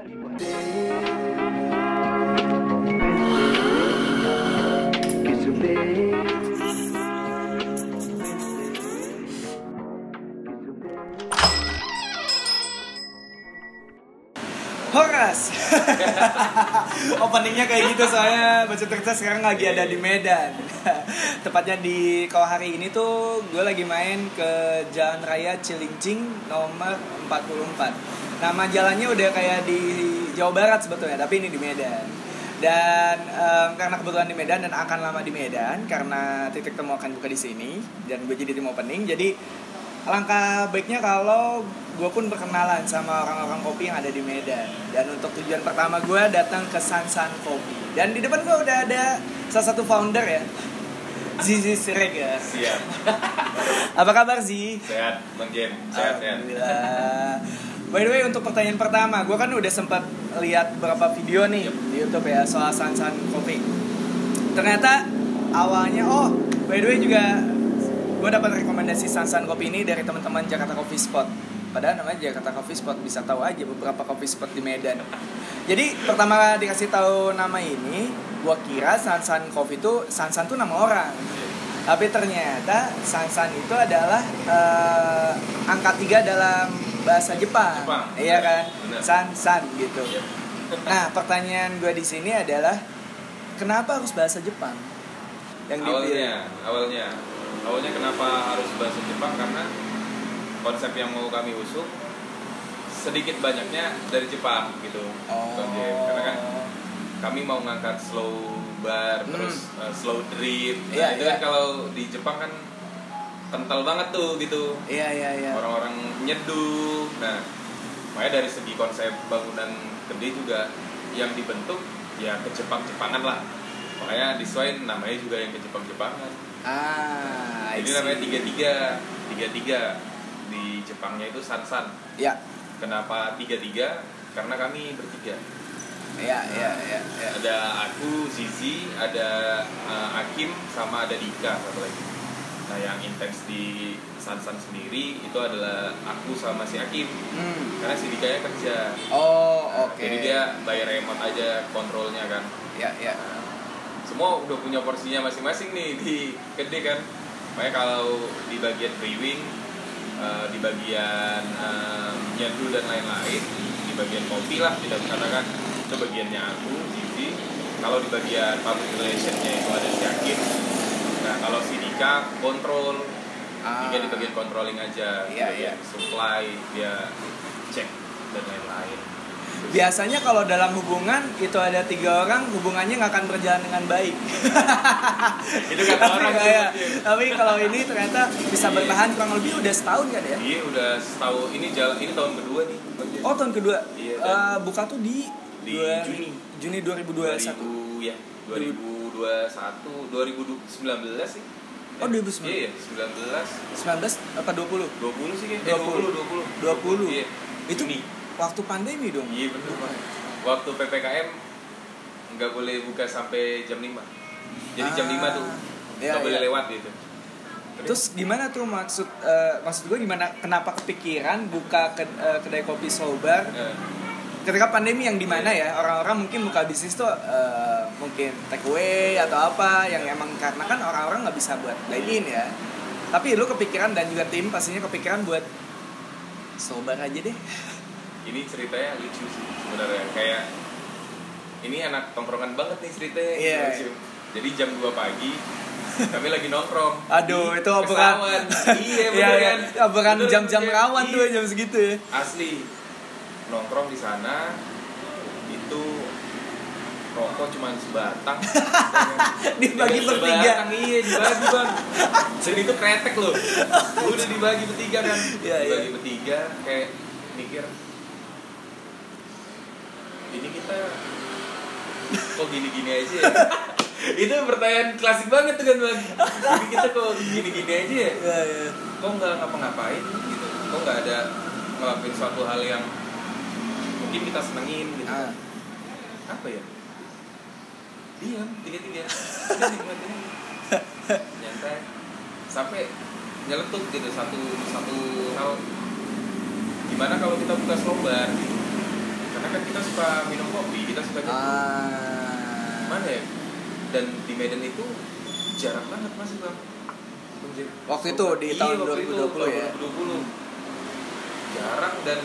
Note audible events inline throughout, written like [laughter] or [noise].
Horas. [laughs] Openingnya kayak gitu soalnya baca terca sekarang lagi ada di Medan. [laughs] Tepatnya di kalau hari ini tuh gue lagi main ke Jalan Raya Cilincing nomor 44. Nama jalannya udah kayak di Jawa Barat sebetulnya, tapi ini di Medan. Dan em, karena kebetulan di Medan dan akan lama di Medan karena titik temu akan buka di sini dan gue jadi tim opening. Jadi Alangkah baiknya kalau gue pun berkenalan sama orang-orang kopi yang ada di Medan Dan untuk tujuan pertama gue datang ke Sansan Kopi Dan di depan gue udah ada salah satu founder ya Zizi Siregar Siap. [laughs] Apa kabar Zi? Sehat, Bang Jem. Sehat, sehat. Alhamdulillah By the way untuk pertanyaan pertama Gue kan udah sempat lihat beberapa video nih di Youtube ya soal Sansan Kopi Ternyata awalnya oh by the way juga gue dapat rekomendasi Sansan Kopi ini dari teman-teman Jakarta Coffee Spot. Padahal namanya Jakarta Coffee Spot bisa tahu aja beberapa coffee spot di Medan. Jadi pertama dikasih tahu nama ini, gue kira Sansan Coffee itu Sansan tuh nama orang. Tapi ternyata Sansan itu adalah eh, angka tiga dalam bahasa Jepang. Jepang. Iya kan? Benar. Sansan gitu. Iya. Nah, pertanyaan gue di sini adalah kenapa harus bahasa Jepang? Yang Awalnya, dipilih? awalnya, awalnya kenapa harus bahasa Jepang karena konsep yang mau kami usung sedikit banyaknya dari Jepang gitu, Jem. Karena kan kami mau ngangkat slow bar, Hmm. terus uh, slow drip. Nah, Iya, itu iya. kan kalau di Jepang kan kental banget tuh gitu. Iya, iya, iya. orang-orang nyeduh. Nah, makanya dari segi konsep bangunan gede juga yang dibentuk ya ke Jepang-Jepangan lah. Makanya desain namanya juga yang ke Jepang-Jepangan. Ah, Jadi namanya tiga tiga, tiga tiga di Jepangnya itu Sansan. Ya, Kenapa tiga tiga? Karena kami bertiga. Ya, ya, ya, ya. Ada aku, Zizi, ada uh, Akim, sama ada Dika satu lagi. Nah yang intens di Sansan sendiri itu adalah aku sama si Akim. Hmm. karena si Dika nya kerja Oh, Nah, oke. jadi dia bayar remote aja kontrolnya kan Ya, ya. semua udah punya porsinya masing-masing nih di gede kan makanya kalau di bagian brewing eh, di bagian eh, nyeduh dan lain-lain di bagian kopi lah kita katakan itu bagiannya aku Zizi kalau di bagian public relationnya itu ada si Akim nah kalau si Dika kontrol Ah. Dika di bagian controlling aja Iya, iya. supply dia cek dan lain-lain Biasanya kalau dalam hubungan itu ada tiga orang, hubungannya nggak akan berjalan dengan baik. [laughs] itu kata Tapi orang Jim. tapi kalau ini ternyata bisa Iya. bertahan kurang lebih udah setahun kan ya? Iya udah setahun ini jalan ini tahun kedua nih. Oh tahun kedua. Iya, dan- buka tuh di, Di dua- Juni. Juni 2021. 2000 ya 2021 2019 sih. Oh, 2019. Iya, iya, 19 19 apa 20? 20 sih kayaknya. 20. 20 20. 20. Iya. Itu Juni. waktu pandemi dong. Iya bener Pak. Waktu PPKM nggak boleh buka sampai jam 5. Jadi jam Ah, 5 tuh iya, nggak boleh iya. lewat gitu. Terus gimana tuh maksud eh, maksud gue gimana kenapa kepikiran buka ke- eh, kedai kopi sobar Eh, ketika pandemi yang di mana ya orang-orang mungkin buka bisnis tuh eh, mungkin take away atau apa yang emang karena kan orang-orang nggak bisa buat dine in ya tapi lu kepikiran dan juga tim pastinya kepikiran buat sobar aja deh [laughs] ini ceritanya lucu sih sebenarnya kayak ini anak tongkrongan banget nih ceritanya Iya. Lucu. jadi jam 2 pagi kami lagi nongkrong [laughs] aduh itu obrolan Kesawan. [laughs] iya Iya, bener iya. kan obrolan jam-jam bener. rawan tuh Iya. jam segitu ya asli nongkrong di sana itu rokok cuma sebatang. [laughs] Dibagi Dengan bertiga. iya dibagi bang. Dan itu kretek loh. Udah dibagi bertiga kan? Iya, iya. dibagi bertiga kayak mikir ini kita kok gini-gini aja ya? [laughs] Itu pertanyaan klasik banget tuh kan bang. Ini kita kok gini-gini aja ya? Iya, iya. kok nggak ngapa-ngapain? Gitu. Kok nggak ada ngelakuin suatu hal yang mungkin kita senengin gitu. Ah. apa ya? Diam tiga tiga nikmatin nyantai. Sampai nyeletuk gitu satu satu hal. Gimana kalau kita buka slow bar gitu karena kan kita suka minum kopi kita suka nyeduh. Ah. Mana ya? Dan di Medan itu jarang banget mas bang. Waktu itu, di Iya, tahun itu, 2020 ya? tahun 2020 jarang dan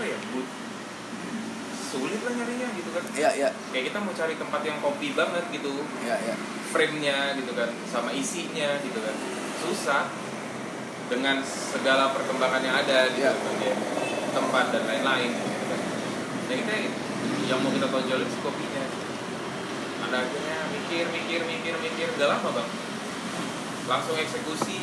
apa ya but sulit lah nyarinya gitu kan. Iya iya. Kayak kita mau cari tempat yang kopi banget gitu. Iya iya. Frame-nya gitu kan sama isinya gitu kan. Susah dengan segala perkembangan yang ada gitu kan ya tempat dan lain-lain gitu kan. Nah kita yang mau kita tonjolin sih kopinya. Ada akhirnya mikir mikir mikir mikir. Udah lama bang. Langsung eksekusi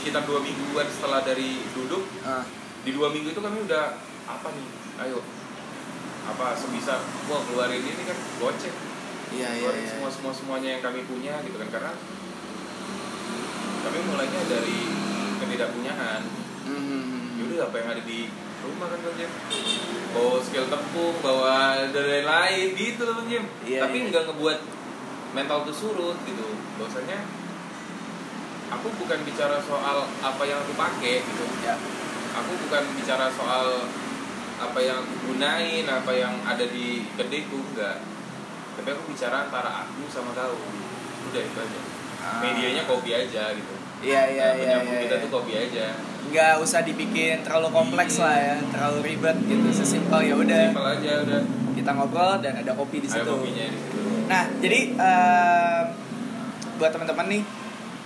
sekitar dua mingguan setelah dari duduk. Ah. Di dua minggu itu kami udah apa nih? Ayo. Apa sebisa? Wah keluarin ini kan gocek iya iya iya. semua semua semuanya yang kami punya gitu kan. Karena kami mulainya dari ketidakpunyaan Mhm. yaudah apa yang ada di rumah kan bang Jim? Bawa skill tepung bawa dan lain-lain gitu loh bang Jim. Iya, tapi iya. nggak ngebuat mental tuh surut gitu. Bahwasanya aku bukan bicara soal apa yang aku pakai gitu. Ya. Aku bukan bicara soal apa yang aku gunain apa yang ada di kedeku enggak. Tapi aku bicara antara aku sama kau. Udah itu aja. Ah. medianya kopi aja gitu. Iya iya Nah, iya penyambung iya, kita iya. tuh kopi aja. Nggak usah dibikin terlalu kompleks Iya. lah ya. Terlalu ribet gitu sesimpel ya udah. Simpel aja udah. Kita ngobrol dan ada kopi di ada situ. kopinya di situ. Nah jadi em, buat teman-teman nih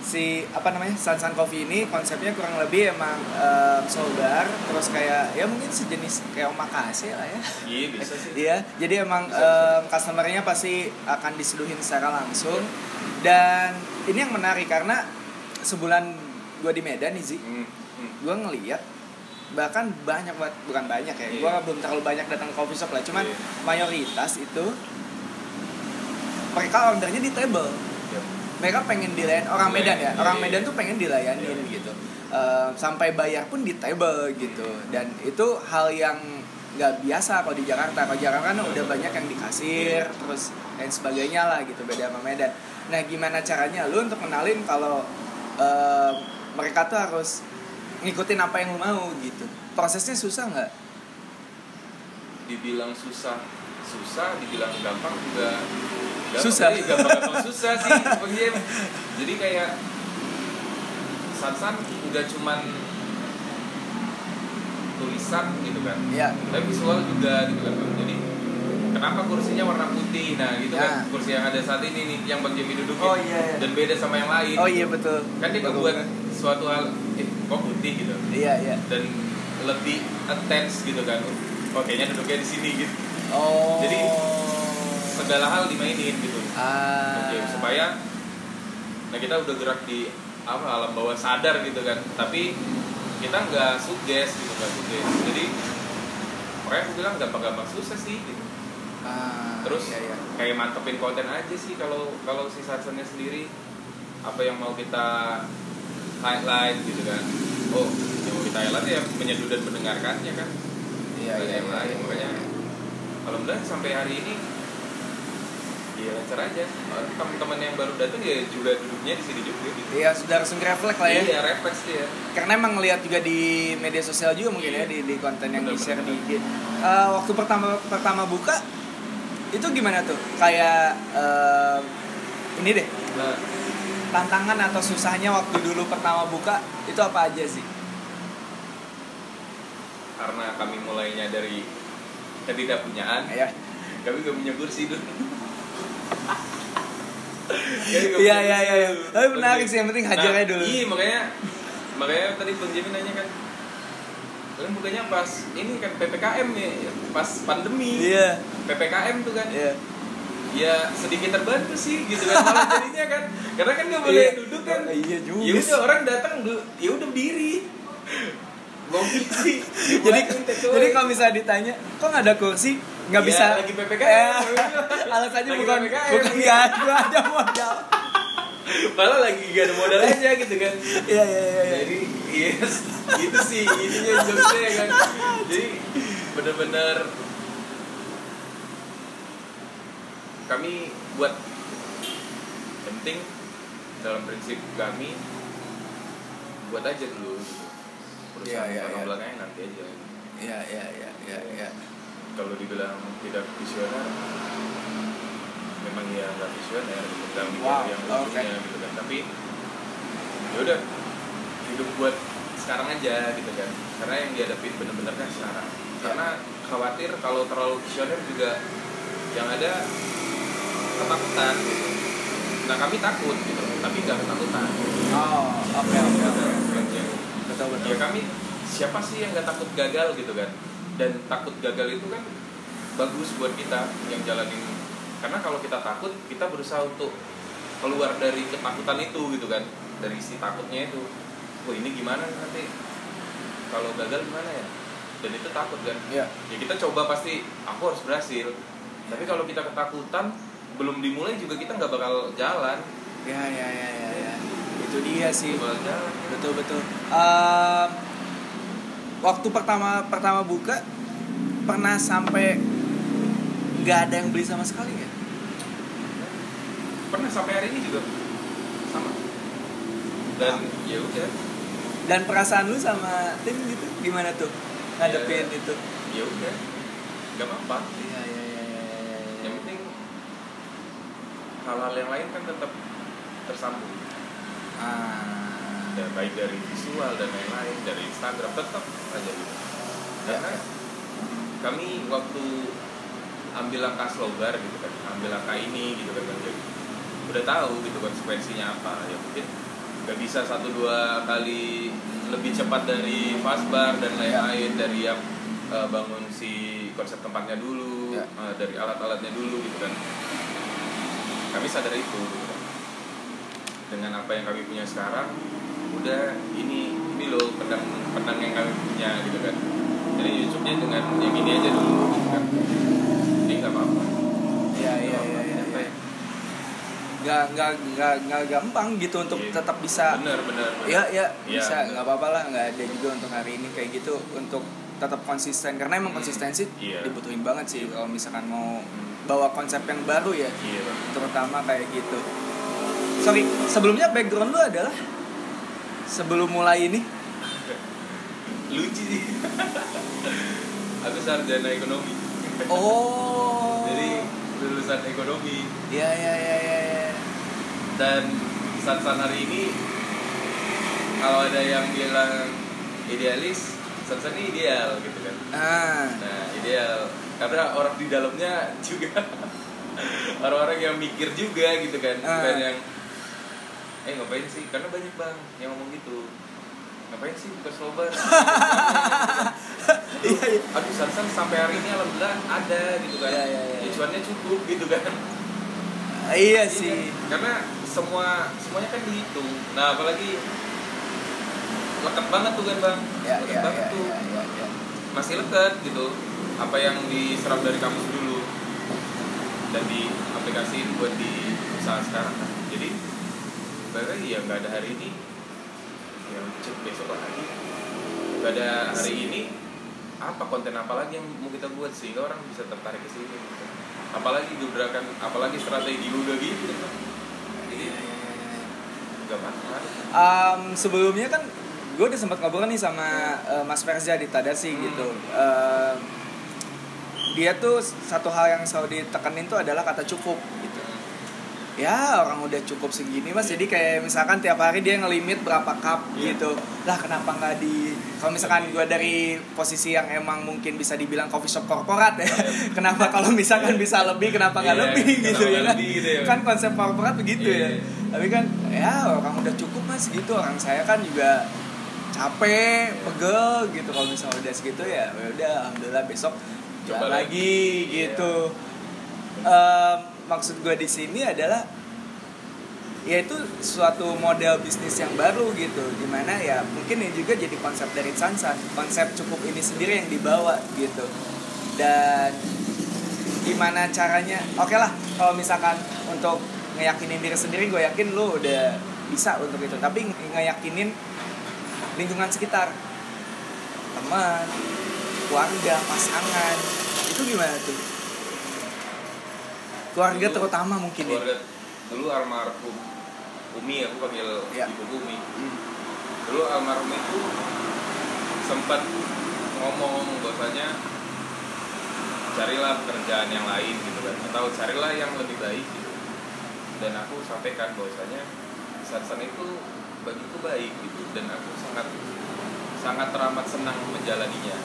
si apa namanya Sansan Coffee ini konsepnya kurang lebih emang em, slow bar terus kayak ya mungkin sejenis kayak omakase lah ya iya bisa sih Iya, jadi emang Bisa, em, customernya pasti akan diseduhin secara langsung dan ini yang menarik karena sebulan gue di Medan nih Hmm, hmm. gue ngeliat bahkan banyak banget bukan banyak ya, Iya. gue belum terlalu banyak datang ke coffee shop lah, cuman Iya. mayoritas itu mereka ordernya di table. Mereka pengen dilayan orang Medan ya, Iya, orang iya. Medan tuh pengen dilayanin Iya. gitu, Em, sampai bayar pun di table gitu, dan itu hal yang nggak biasa kalau di Jakarta, kalau Jakarta kan udah banyak yang di kasir, terus dan sebagainya lah gitu, beda sama Medan. Nah gimana caranya lu untuk kenalin kalau em, mereka tuh harus ngikutin apa yang lu mau gitu, prosesnya susah nggak? dibilang susah susah dibilang gampang juga gampang. Susah. Gampang-gampang susah sih Jim. jadi kayak Sansan udah cuman tulisan gitu kan Ya, tapi visual juga gitu kan jadi kenapa kursinya warna putih nah gitu kan Ya. kursi yang ada saat ini nih yang Bang Jimmy dudukin Oh, iya, iya. dan beda sama yang lain oh iya betul. kan dia ngebuat banget. suatu hal eh kok putih gitu Iya iya. dan lebih intense gitu kan oh kayaknya duduknya di sini gitu Oh. Jadi, segala hal dimainin gitu ah. Oke, supaya nah kita udah gerak di apa alam bawah sadar gitu kan tapi kita nggak suges gitu nggak suges jadi makanya aku bilang gampang-gampang susah sih gitu Ah, terus iya, iya. kayak mantepin konten aja sih kalau kalau si Sarsennya sendiri apa yang mau kita highlight gitu kan oh yang mau kita highlight ya menyeduh dan mendengarkannya kan Iya iya. iya, lain iya. makanya alhamdulillah sampai hari ini ya lancar aja teman-teman yang baru datang ya juga duduknya di sini juga gitu Iya sudah langsung refleks lah ya. iya refleks dia Karena emang ngeliat juga di media sosial juga mungkin Iya. ya di, di konten yang di share di. IG. Eh, waktu pertama pertama buka itu gimana tuh? Kayak eh, ini deh nah tantangan atau susahnya waktu dulu pertama buka itu apa aja sih? karena kami mulainya dari ketidakpunyaan Ya. kami gak punya kursi dulu [laughs] Iya iya iya. iya. Tapi menarik sih yang penting hajar aja dulu. iya makanya makanya tadi Bang Jimmy nanya kan kalian bukanya pas ini kan PPKM nih pas pandemi Iya. PPKM tuh kan Iya. ya sedikit terbantu sih gitu kan malah [laughs] jadinya kan karena kan nggak boleh Iya. duduk kan Oh, iya juga ya udah orang datang ya udah berdiri [laughs] jadi jadi kalau misalnya ditanya kok nggak ada kursi nggak Ya, bisa lagi PPKM. Eh, alasannya Lagi bukan PPKM. bukan nggak ada ada modal malah lagi gak ada modal aja gitu kan iya iya iya iya. jadi yes itu sih ininya jokesnya kan jadi bener-bener kami buat penting dalam prinsip kami buat aja dulu gitu. Iya, perusahaan iya, yeah, iya. belakangnya nanti aja Iya, iya, iya, iya, iya. Kalau dibilang tidak visioner memang ya nggak visioner gitu mikir Wow, yang lucunya gitu kan. Tapi ya udah hidup buat sekarang aja gitu kan. Karena yang dihadapin bener-bener kan sekarang. Karena khawatir kalau terlalu visioner juga yang ada ketakutan gitu. Nah kami takut gitu tapi nggak ketakutan. Oh, oke, oke, oke. Betul, betul. ya kami siapa sih yang nggak takut gagal gitu kan dan takut gagal itu kan bagus buat kita yang jalanin. Karena kalau kita takut kita berusaha untuk keluar dari ketakutan itu gitu kan. Dari si takutnya itu. Wah ini gimana nanti? Kalau gagal gimana ya? Dan itu takut kan. Iya. ya kita coba pasti aku harus berhasil. Tapi kalau kita ketakutan belum dimulai juga kita nggak bakal jalan. Ya, ya, ya, ya, ya. Itu dia sih. Betul betul. Ehm, waktu pertama pertama buka pernah sampai nggak ada yang beli sama sekali ya? Pernah sampai hari ini juga. Sama. Dan ya udah. Dan perasaan lu sama tim gitu gimana tuh? Ngadepin Ya. itu. ya udah. Nggak apa-apa. Iya iya iya iya iya, iya. yang penting hal-hal yang lain kan tetap tersambung. Ah ya, baik dari visual dan lain-lain dari Instagram tetap aja gitu karena kami waktu ambil langkah slogar gitu kan ambil langkah ini gitu kan kan, udah tahu gitu konsekuensinya apa ya mungkin nggak bisa satu dua kali lebih cepat dari fastbar dan lain-lain dari yang eh, bangun si konsep tempatnya dulu Ya. eh, dari alat-alatnya dulu gitu kan kami sadar itu gitu kan. dengan apa yang kami punya sekarang udah ini ini loh pedang pedang yang kami punya gitu kan jadi YouTube-nya dengan yang ini aja dulu gitu kan jadi nggak apa-apa iya iya iya iya Apa ya? nggak nggak nggak nggak gampang gitu untuk Iya. tetap bisa bener bener bener. Iya, iya, Iya, bisa, bener. nggak apa-apa lah, nggak ada juga untuk hari ini kayak gitu untuk tetap konsisten karena emang Hmm, konsistensi iya. dibutuhin banget sih Iya. kalau misalkan mau Hmm. bawa konsep yang baru ya, iya Bang. terutama kayak gitu. Sorry, sebelumnya background lu adalah sebelum mulai ini? lucu sih aku sarjana ekonomi Oh, jadi lulusan ekonomi ya ya ya ya. ya. dan saat saat hari ini kalau ada yang bilang idealis saat ini ideal gitu kan Ah, nah ideal karena orang di dalamnya juga [laughs] orang-orang yang mikir juga gitu kan Ah. bukan yang eh ngapain sih karena banyak bang yang ngomong gitu ngapain sih buka slobar [laughs] Iya, iya. aduh Sansan sampai hari ini alhamdulillah ada gitu kan Iya, iya, iya. Ya, cuannya cukup gitu kan iya Iya sih. kan? karena semua semuanya kan dihitung nah apalagi leket banget tuh kan bang Ya leket ya banget ya tuh ya ya. ya. masih leket gitu apa yang diserap dari kampus dulu dan diaplikasiin buat di usaha sekarang kan berarti ya nggak ada hari ini yang cek besok lagi nggak ada hari ini apa konten apa lagi yang mau kita buat sehingga orang bisa tertarik ke sini gitu. apalagi gebrakan apalagi strategi udah gitu kan. jadi Iya, iya, iya, nggak apa-apa Um, sebelumnya kan gue udah sempat ngobrol nih sama uh, Mas Verza di Tadasi Hmm. gitu. Um, dia tuh satu hal yang selalu ditekenin tuh adalah kata cukup gitu. Ya orang udah cukup segini mas, jadi kayak misalkan tiap hari dia ngelimit berapa cup Iya. gitu. Lah kenapa nggak di? Kalau misalkan gue dari posisi yang emang mungkin bisa dibilang coffee shop korporat ya, [laughs] kenapa kalau misalkan bisa lebih, kenapa nggak Iya, lebih kenapa gitu ya kan? lebih gitu ya. Kan konsep korporat begitu Iya, ya iya. tapi kan ya orang udah cukup mas gitu orang saya kan juga capek pegel gitu kalau misalnya udah segitu ya ya udah alhamdulillah besok Coba lagi. lagi Iya. gitu Em, maksud gue di sini adalah yaitu suatu model bisnis yang baru gitu di mana ya mungkin ini juga jadi konsep dari Sansan konsep cukup ini sendiri yang dibawa gitu. Dan gimana caranya oke lah kalau misalkan untuk ngeyakinin diri sendiri gue yakin lu udah bisa untuk itu. Tapi nge- ngeyakinin lingkungan sekitar. Teman keluarga pasangan itu gimana tuh keluarga Dulu- terutama mungkin ya. Keluarga. Dulu almarhum Umi aku panggil Iya. ibu Umi. Hmm. dulu almarhum itu sempat ngomong bahwasanya carilah pekerjaan yang lain gitu kan. Atau carilah yang lebih baik gitu. Dan aku sampaikan bahwasanya Sansan itu bagiku baik gitu. Dan aku sangat sangat teramat senang menjalaninya.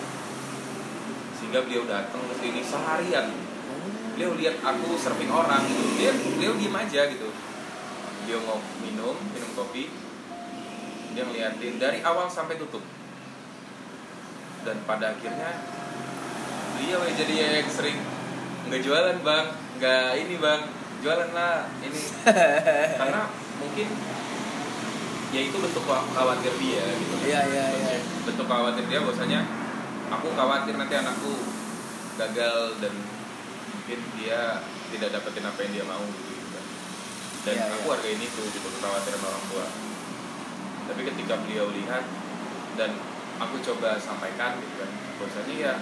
Sehingga beliau datang ke sini seharian beliau lihat aku serving orang gitu. Dia beliau diem aja gitu. Dia mau minum minum kopi. Dia ngeliatin dari awal sampai tutup. Dan pada akhirnya beliau ya jadi yang sering nggak jualan bang. Nggak ini bang. Jualan lah ini. [laughs] Karena mungkin ya itu bentuk khawatir dia gitu. Iya, iya, iya. bentuk khawatir dia bahwasanya aku khawatir nanti anakku gagal dan mungkin dia tidak dapetin apa yang dia mau gitu, gitu kan. dan Iya, aku iya. hargain itu gitu kekhawatiran orang tua tapi ketika beliau lihat dan aku coba sampaikan gitu kan bahwasanya ya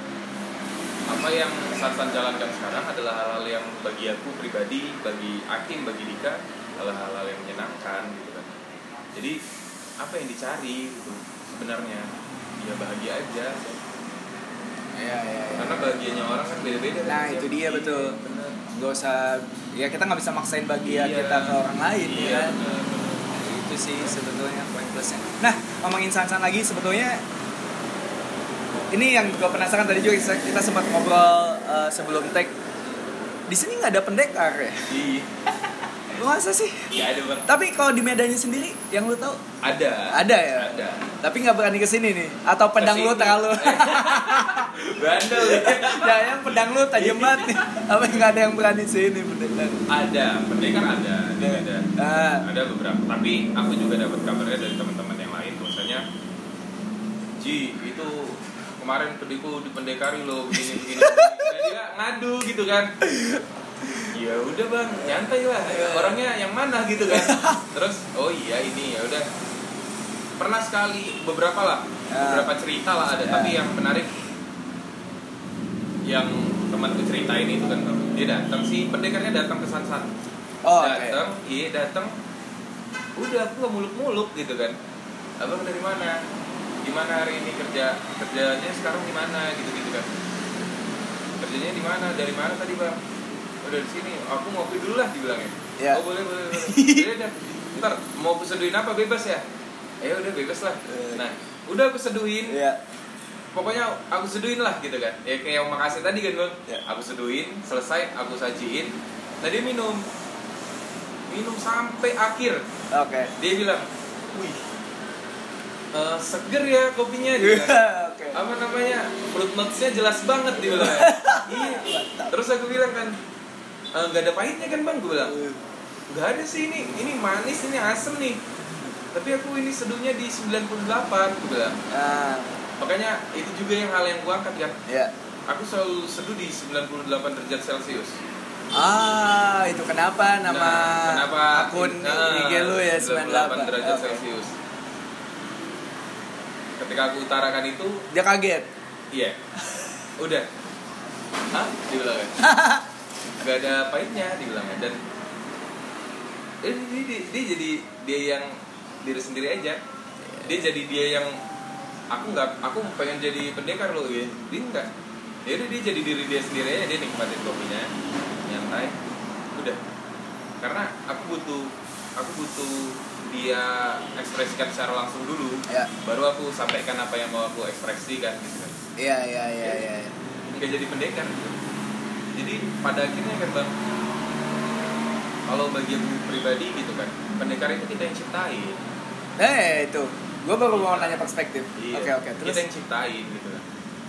apa yang Sarsan jalankan sekarang adalah hal-hal yang bagi aku pribadi, bagi Akim, bagi Dika adalah hal-hal yang menyenangkan gitu kan. Jadi apa yang dicari gitu sebenarnya ya bahagia aja Iya, iya, iya. karena bahagianya orang kan beda-beda Nah, itu dia, betul. bener. Gak usah ya kita nggak bisa maksain bahagia Iya. kita ke orang lain iya, ya. bener, bener. Itu sih sebetulnya poin plusnya. Nah, ngomongin Sansan lagi sebetulnya ini yang gue penasaran tadi juga kita- kita sempat ngobrol eh, sebelum tag. Di sini nggak ada pendekar ya? Iya, [laughs] masa sih? iya ada bang. Tapi kalau di Medannya sendiri, yang lu tahu Ada. Ada ya? Ada. tapi nggak berani ke sini nih? Atau pedang lu Ke sini. terlalu? [laughs] Bandel [laughs] ya. ya yang pedang lu tajam banget nih. Apa nggak ada yang berani sini pendekar? Ada, pendekar ada, di Medan. Ah, ada beberapa tapi aku juga dapat kabarnya dari teman-teman yang lain bahwasanya Ji itu kemarin pediku dipendekari lo begini begini, [laughs] dia ngadu gitu kan ya udah bang. Nyantai lah. Orangnya yang mana gitu kan? [laughs] Terus oh iya ini ya udah. Pernah sekali beberapa lah. Ya. beberapa cerita lah ada. Ya. tapi yang menarik yang temanku ceritain itu kan dia datang si pendekarnya datang ke Sansan Oh, datang iya datang. Udah aku muluk-muluk gitu kan. Abang dari mana? Gimana hari ini kerja? Kerjanya sekarang di mana? Gitu gitu kan. Kerjanya di mana? Dari mana tadi bang dari sini aku ngopi dulu lah dibilangnya. Ya. oh boleh boleh boleh. [laughs] Jadi dah ntar mau aku seduhin apa? Bebas ya? Eh udah bebas lah. Eh. nah udah aku seduhin. Iya. pokoknya aku seduhin lah gitu kan. Ya kayak yang makasih tadi kan bang. Ya. aku seduhin selesai aku sajiin. Nah dia minum. Minum sampai akhir. Oke. dia bilang wih eh, seger ya kopinya. [laughs] Dia bilang. Oke. apa namanya? Fruit jelas banget dia bilang. [laughs] Iya. Terus aku bilang kan "Eh, nggak ada pahitnya kan bang? Gue bilang nggak ada sih ini ini manis ini asem nih. Tapi aku ini seduhnya di 98 gue bilang. Nah, makanya itu juga yang hal yang gua angkat kan ya. aku selalu seduh di 98 derajat celcius. Ah, itu kenapa? Nama Nah, kenapa? akun Nah, IG lu ya 98. 98 derajat Oke. celcius. Ketika aku utarakan itu Dia kaget. iya. Udah. Hah? dibilangnya [laughs] gak ada pahitnya dibilangnya dan eh, dia, dia, dia jadi dia yang diri sendiri aja. Dia jadi dia yang aku nggak aku pengen jadi pendekar loh ya. Dia enggak ya udah dia jadi diri dia sendiri aja dia nikmatin kopinya nyantai udah. Karena aku butuh aku butuh dia ekspresikan secara langsung dulu Ya. baru aku sampaikan apa yang mau aku ekspresikan gitu kan. Iya, iya, iya, iya. nggak jadi pendekar. gitu. Jadi pada akhirnya kan bang kalau bagi aku pribadi gitu kan pendekar itu kita yang ciptain Eh, itu. Gue baru mau nanya perspektif. Iya. Oke, oke. Terus kita yang ciptain gitu kan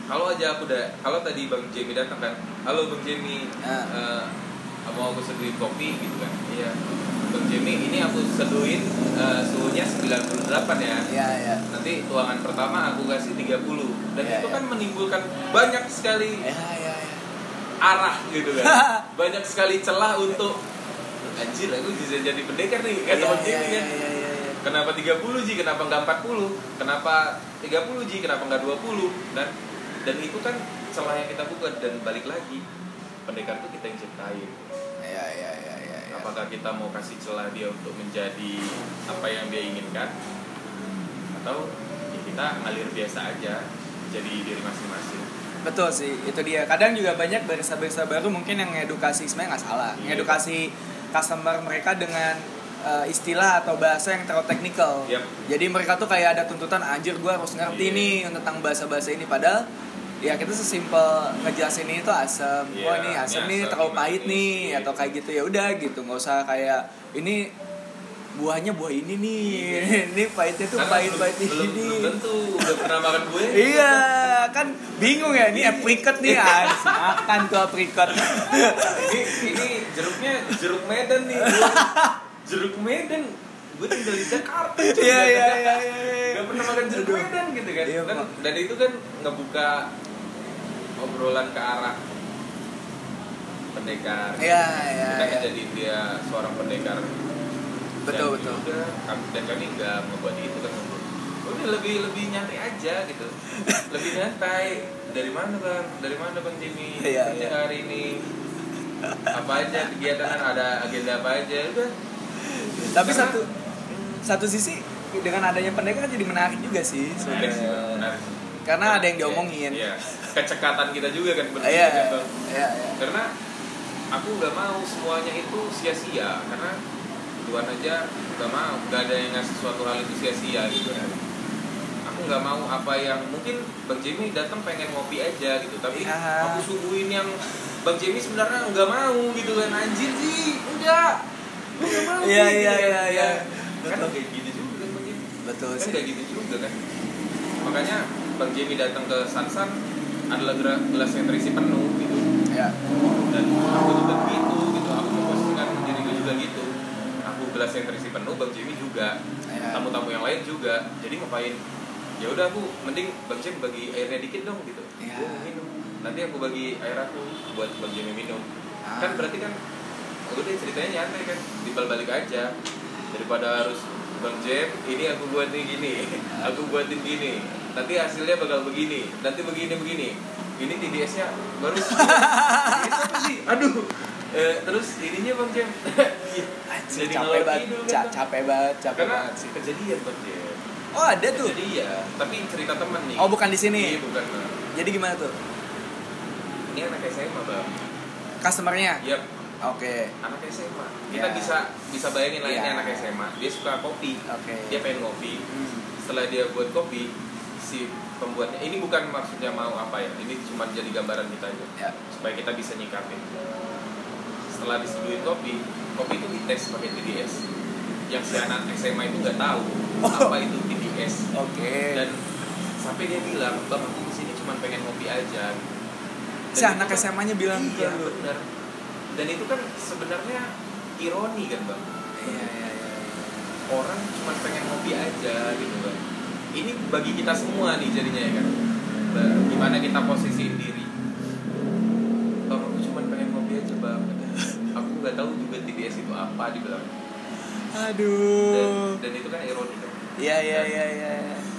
kalau aja aku udah kalau tadi bang Jamie datang kan halo bang Jamie Ah. eh, mau aku seduhin kopi gitu kan iya bang Jamie ini aku seduhin eh, suhunya 98 ya Iya, iya. nanti tuangan pertama aku kasih 30 dan Iya, itu iya. kan menimbulkan banyak sekali Iya, iya, iya. Arah gitu kan. [laughs] Banyak sekali celah untuk anjir aku bisa jadi pendekar nih kata Iya, bang iya, iya, kan. kenapa 30 ji kenapa nggak 40 kenapa 30 ji kenapa nggak 20 dan dan itu kan celah yang kita buka dan balik lagi pendekar itu kita yang ciptain. Iya, iya, iya, iya, iya. apakah kita mau kasih celah dia untuk menjadi apa yang dia inginkan? Atau ya kita ngalir biasa aja jadi diri masing-masing betul sih itu dia. Kadang juga banyak barista-barista baru mungkin yang ngedukasi sebenarnya nggak salah. Iya. ngedukasi customer mereka dengan eh, istilah atau bahasa yang terlalu teknikal Yap. jadi mereka tuh kayak ada tuntutan anjir gue harus ngerti Iya. nih tentang bahasa-bahasa ini. Padahal ya kita sesimpel ngejelasin ini tuh asam Iya, oh ini asam nih terlalu pahit nih iya. atau kayak gitu. Ya udah gitu nggak usah kayak ini buahnya buah ini nih. [laughs] Ini pahitnya tuh pahit pahit ini. belum tentu udah pernah makan gue Iya, bingung ya ini apricot nih Ans. Makan tuh apricot. ini ini jeruknya jeruk Medan nih gue. jeruk Medan gue tinggal di Jakarta cuy. Iya iya ada- iya iya. nggak pernah makan jeruk Aduh. Medan gitu kan Iya, dan, dan itu kan ngebuka obrolan ke arah pendekar Iya iya. kita iya. jadi dia seorang pendekar Betul, dan betul. juga dan kami nggak membuat itu kan udah lebih lebih nyantai aja gitu lebih nyantai dari mana bang dari mana bang Jimmy Iya, kerja iya. hari ini apa aja kegiatan ada agenda apa aja udah Tapi Karena- satu satu sisi dengan adanya pendekar jadi menarik juga sih menarik sih. Karena ada yang diomongin. iya. kecekatan kita juga kan Iya berpikir iya kan, Bang. iya. karena aku nggak mau semuanya itu sia-sia karena Tuhan aja nggak mau nggak ada yang ngasih suatu hal itu sia-sia gitu nggak mau apa yang mungkin bang Jimmy datang pengen ngopi aja gitu tapi Ya. aku suguhin yang bang Jimmy sebenarnya nggak mau gitu kan anjir sih enggak gue nggak mau Iya, iya, kan. iya, iya. kan kayak gitu juga kan bang Jimmy Betul kan sih. kayak gitu juga kan makanya bang Jimmy datang ke Sansan adalah gelas yang terisi penuh gitu Ya. dan aku juga gitu gitu aku memposisikan diriku juga gitu aku gelas yang terisi penuh bang Jimmy juga Ya. tamu-tamu yang lain juga jadi ngapain ya udah aku mending bang Jimmy bagi airnya dikit dong gitu. Ya. Mau minum. Nanti aku bagi air aku buat bang Jimmy minum. Ah. kan berarti kan udah ceritanya nyantai kan dibal balik aja. Daripada harus bang Jem ini aku buatin gini aku buatin gini nanti hasilnya bakal begini nanti begini begini. Ini TDS-nya baru. [laughs] TDS apa sih? Aduh. Eh, terus ininya bang Jem [laughs] Anjir, Jadi capek ngelok banget, kan. capek banget, capek banget sih. kejadian bang Jem Oh ada tuh. kejadian tapi cerita temen nih Oh bukan di sini. iya bukan Bang. Jadi gimana tuh? ini anak SMA bang Customernya? Yap, Oke. anak SMA kita Ya. bisa bisa bayangin lah ini Ya. anak SMA dia suka kopi Oke. dia pengen ngopi Hmm. setelah dia buat kopi si pembuatnya ini bukan maksudnya mau apa ya ini cuma jadi gambaran kita aja Ya. supaya kita bisa nyikapin setelah diseduhin kopi kopi itu dites pakai TDS yang si anak SMA itu nggak tahu apa itu TDS Oke. dan sampai dia bilang bang aku ke sini cuma pengen ngopi aja. Dan Si anak kan- SMA-nya bilang iya ke lu. benar. Dan itu kan sebenarnya ironi kan bang Iya iya iya. orang cuma pengen ngopi aja gitu bang ini bagi kita semua nih jadinya ya kan? Gimana kita posisiin diri? Bang aku cuma pengen ngopi aja bang [laughs] aku nggak tahu juga TDS itu apa dibilang. Dan, Aduh. dan itu kan ironi kan Iya iya iya iya.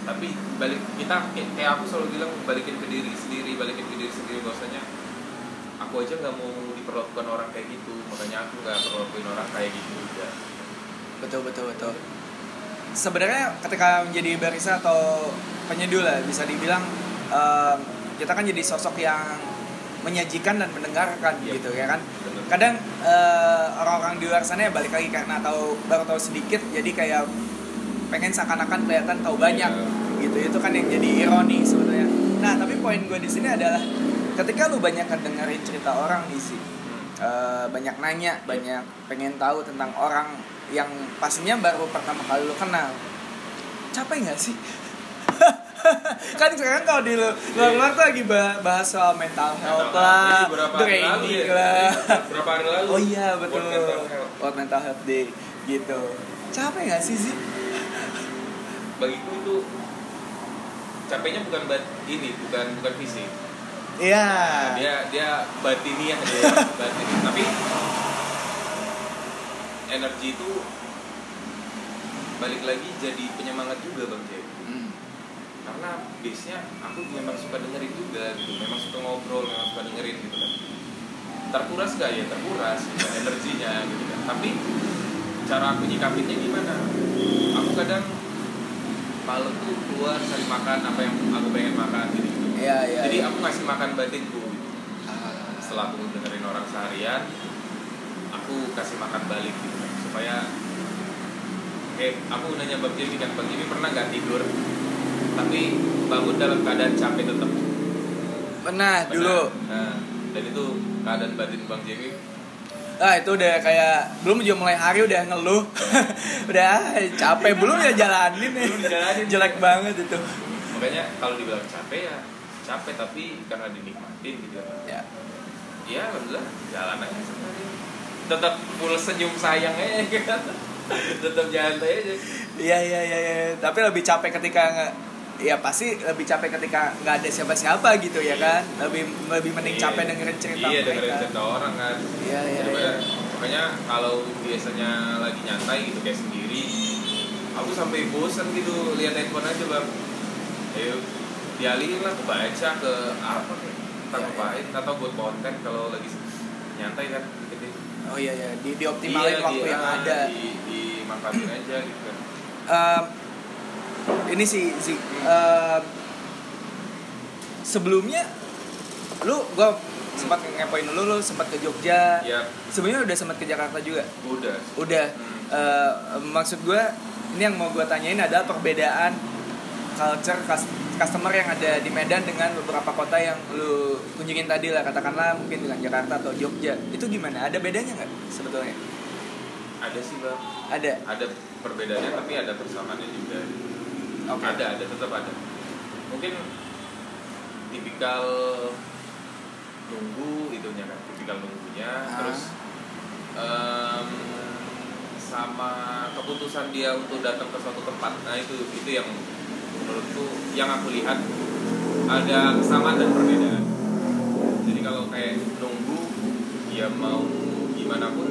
tapi balik kita kayak aku selalu bilang balikin ke diri sendiri balikin ke diri sendiri bahwasanya aku aja nggak mau diperlakukan orang kayak gitu makanya aku nggak perlakuin orang kayak gitu juga Betul betul betul. Sebenarnya ketika menjadi barista atau penyeduh lah bisa dibilang em, kita kan jadi sosok yang menyajikan dan mendengarkan Iya. gitu ya kan. Bener. Kadang eh, orang-orang di luar sana ya balik lagi karena tahu baru tahu sedikit jadi kayak pengen seakan-akan kelihatan tahu banyak Iya. gitu itu kan yang jadi ironi sebenarnya. Nah tapi poin gue di sini adalah ketika lu banyak dengerin cerita orang di sini eh, banyak nanya, banyak pengen tahu tentang orang yang pastinya baru pertama kali lu kenal. Capek nggak sih? [laughs] kan sekarang kalau di lu- luar-luar tuh lagi bah- bahas soal mental health lah, training ya. lah. Berapa hari lalu? Oh iya betul. World Mental Health. World Mental Health Day gitu. Capek nggak sih sih? Bagiku itu capeknya bukan bat ini bukan bukan fisik. Iya. dia dia batiniah dia [laughs] batin tapi energi itu balik lagi jadi penyemangat juga bang Jay. Hmm. karena base nya aku memang suka dengerin juga gitu memang suka ngobrol memang suka dengerin gitu kan. Terkuras gak ya terkuras gitu, energinya gitu kan. Tapi cara aku nyikapinnya gimana? Aku kadang malam tuh keluar cari makan apa yang aku pengen makan gitu, gitu. Iya, iya. jadi iya. aku ngasih makan batinku Ah. setelah aku dengerin orang seharian aku kasih makan balik gitu supaya kayak aku nanya bang Jimmy kan bang Jimmy pernah nggak tidur tapi bangun dalam keadaan capek tetap Pernah Pernah. dulu. nah, dan itu keadaan batin bang Jimmy Ah itu udah kayak belum juga mulai hari udah ngeluh. [laughs] udah ah, capek belum ya jalanin nih. Belum dijalanin. Jelek banget itu. makanya kalau dibilang capek ya capek tapi karena dinikmatin gitu Ya. ya alhamdulillah jalan aja sebenarnya tetap full senyum sayang aja kan [laughs] tetap santai aja Iya iya iya iya. Tapi lebih capek ketika ya pasti lebih capek ketika nggak ada siapa-siapa gitu ya kan? Lebih lebih mending Iya. capek dengerin cerita iya dengerin mereka cerita orang kan. Iya iya iya. Makanya kalau biasanya lagi nyantai gitu kayak sendiri aku sampai bosan gitu lihat handphone aja bang. Ayo dialihin lah ke baca ke apa kayak entah Iya, ngapain atau buat konten kalau lagi nyantai kan gitu oh iya iya. Di dioptimalin waktu yang ada. di, dimanfaatin aja gitu kan. Em, ini sih sih em, sebelumnya lu gua sempat ngepoin lu lu sempat ke Jogja. Ya sebenarnya udah sempat ke Jakarta juga? Udah. Udah. Hmm. Eh, maksud gue ini yang mau gue tanyain adalah perbedaan culture cus- customer yang ada di Medan dengan beberapa kota yang lu kunjungin tadi lah katakanlah mungkin dengan Jakarta atau Jogja. Itu gimana? Ada bedanya nggak sebetulnya? Ada sih bang. Ada? Ada perbedaannya tapi ada persamaannya juga oke. Ada ada tetap ada. Mungkin tipikal nunggu itunya kan tipikal nunggunya. Ah. terus em, sama keputusan dia untuk datang ke suatu tempat. Nah itu itu yang menurutku yang aku lihat ada kesamaan dan perbedaan. Jadi kalau kayak nunggu ya mau gimana pun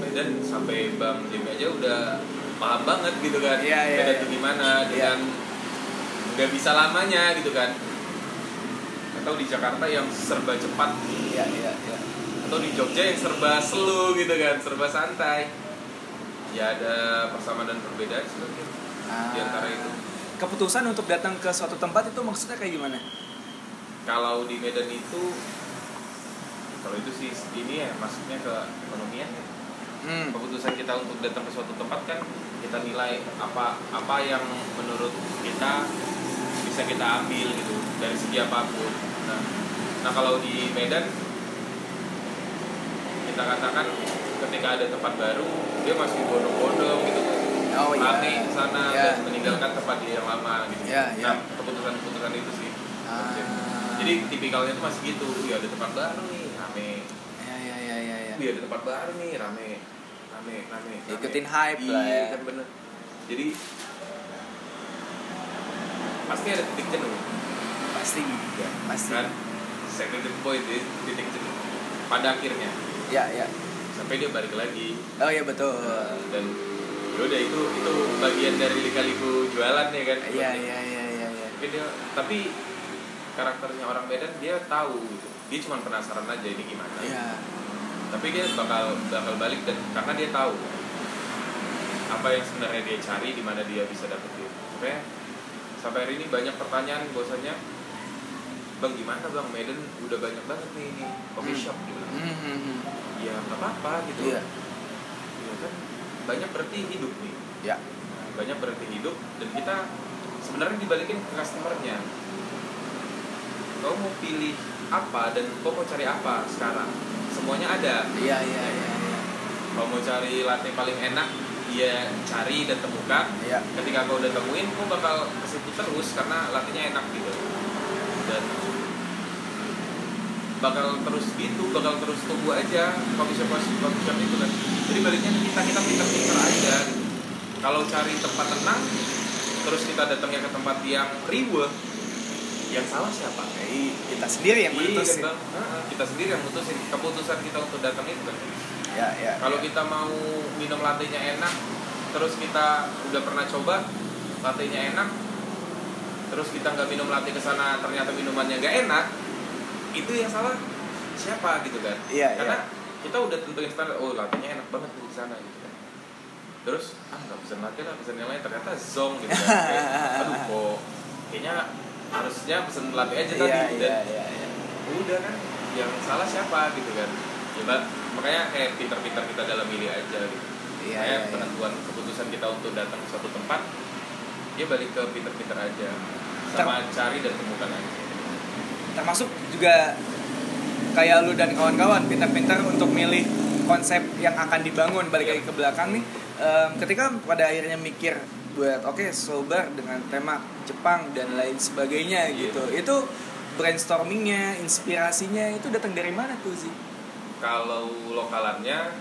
Medan sampai Bang Jimmy aja udah paham banget gitu kan. Iya, iya, Medan iya. itu gimana Iya. dengan nggak bisa lamanya gitu kan. Atau di Jakarta yang serba cepat. Iya iya iya. Atau di Jogja yang serba slow gitu kan serba santai. Ya ada persamaan dan perbedaan sebenarnya di antara itu. Ah, keputusan untuk datang ke suatu tempat itu maksudnya kayak gimana? Kalau di Medan itu kalau itu sih ini ya masuknya ke ekonomian ya. Hmm. keputusan kita untuk datang ke suatu tempat kan kita nilai apa apa yang menurut kita bisa kita ambil gitu dari segi apa pun nah nah kalau di Medan kita katakan ketika ada tempat baru dia masih bodong-bodong gitu oh iya rame sana Iya. dan meninggalkan tempat dia yang lama gitu Iya, iya. nah keputusan-keputusan itu sih Ah. jadi tipikalnya tuh masih gitu ya ada tempat baru nih rame ya ya ya ya, ya. Iya ada tempat baru nih rame rame rame, rame. Ikutin hype iya, lah ya. kan bener. Jadi pasti ada titik jenuh. Pasti ya pasti. Kan? Second point itu titik jenuh. Pada akhirnya. Ya ya. Sampai dia balik lagi. Oh iya betul. Dan yaudah itu itu bagian dari lika-liku jualan ya kan? Iya iya iya iya iya. Tapi dia tapi karakternya orang Medan dia tahu gitu. Dia cuma penasaran aja ini gimana. Iya tapi dia bakal bakal balik dan karena dia tahu apa yang sebenarnya dia cari di mana dia bisa dapetin sampai sampai hari ini banyak pertanyaan bahwasanya bang gimana bang? Medan udah banyak banget nih coffee Hmm. shop gitu. Hmm, hmm, hmm. ya nggak apa-apa gitu. Iya. Ya kan? Banyak berarti hidup nih. Ya. Banyak berarti hidup dan kita sebenarnya dibalikin ke customernya. Kau mau pilih apa dan kau mau cari apa sekarang semuanya ada. Iya iya iya iya. Kalau mau cari latte paling enak ya cari dan temukan. Iya. Ketika kau udah temuin kau bakal ke situ terus karena lattenya enak gitu. Dan bakal terus gitu bakal terus tunggu aja coffee shop coffee shop itu kan. Jadi baliknya kita kita pinter-pinter aja gitu. kalau cari tempat tenang terus kita datangnya ke tempat yang riuh yang salah siapa Jadi kita sendiri yang Iya, memutusin? Heeh, kita sendiri yang mutusin keputusan kita untuk datang itu kan ya ya kalau ya. kita mau minum latte-nya enak, terus kita udah pernah coba latte-nya enak, terus kita nggak minum latte ke sana ternyata minumannya nggak enak, itu yang salah siapa gitu kan? Iya, Karena kita udah tentuin standar, oh latte-nya enak banget di sana gitu kan. Terus ah nggak pesen latte lah, pesen yang lain ternyata zong gitu kan. [laughs] Kayak, Aduh kok harusnya pesen latte aja iya tadi. iya dan iya iya. udah kan yang salah siapa gitu kan. Ya makanya kayak pinter-pinter kita dalam milih aja gitu. Iya, kayak iya, iya. penentuan keputusan kita untuk datang ke suatu tempat dia balik ke pinter-pinter aja. Sama cari dan temukan aja. Termasuk juga kayak lu dan kawan-kawan pintar-pintar untuk milih konsep yang akan dibangun. Balik lagi ke belakang nih Em, ketika pada akhirnya mikir buat oke slow bar dengan tema Jepang dan lain sebagainya Iya. gitu. Itu brainstormingnya inspirasinya itu datang dari mana tuh sih kalau lokalannya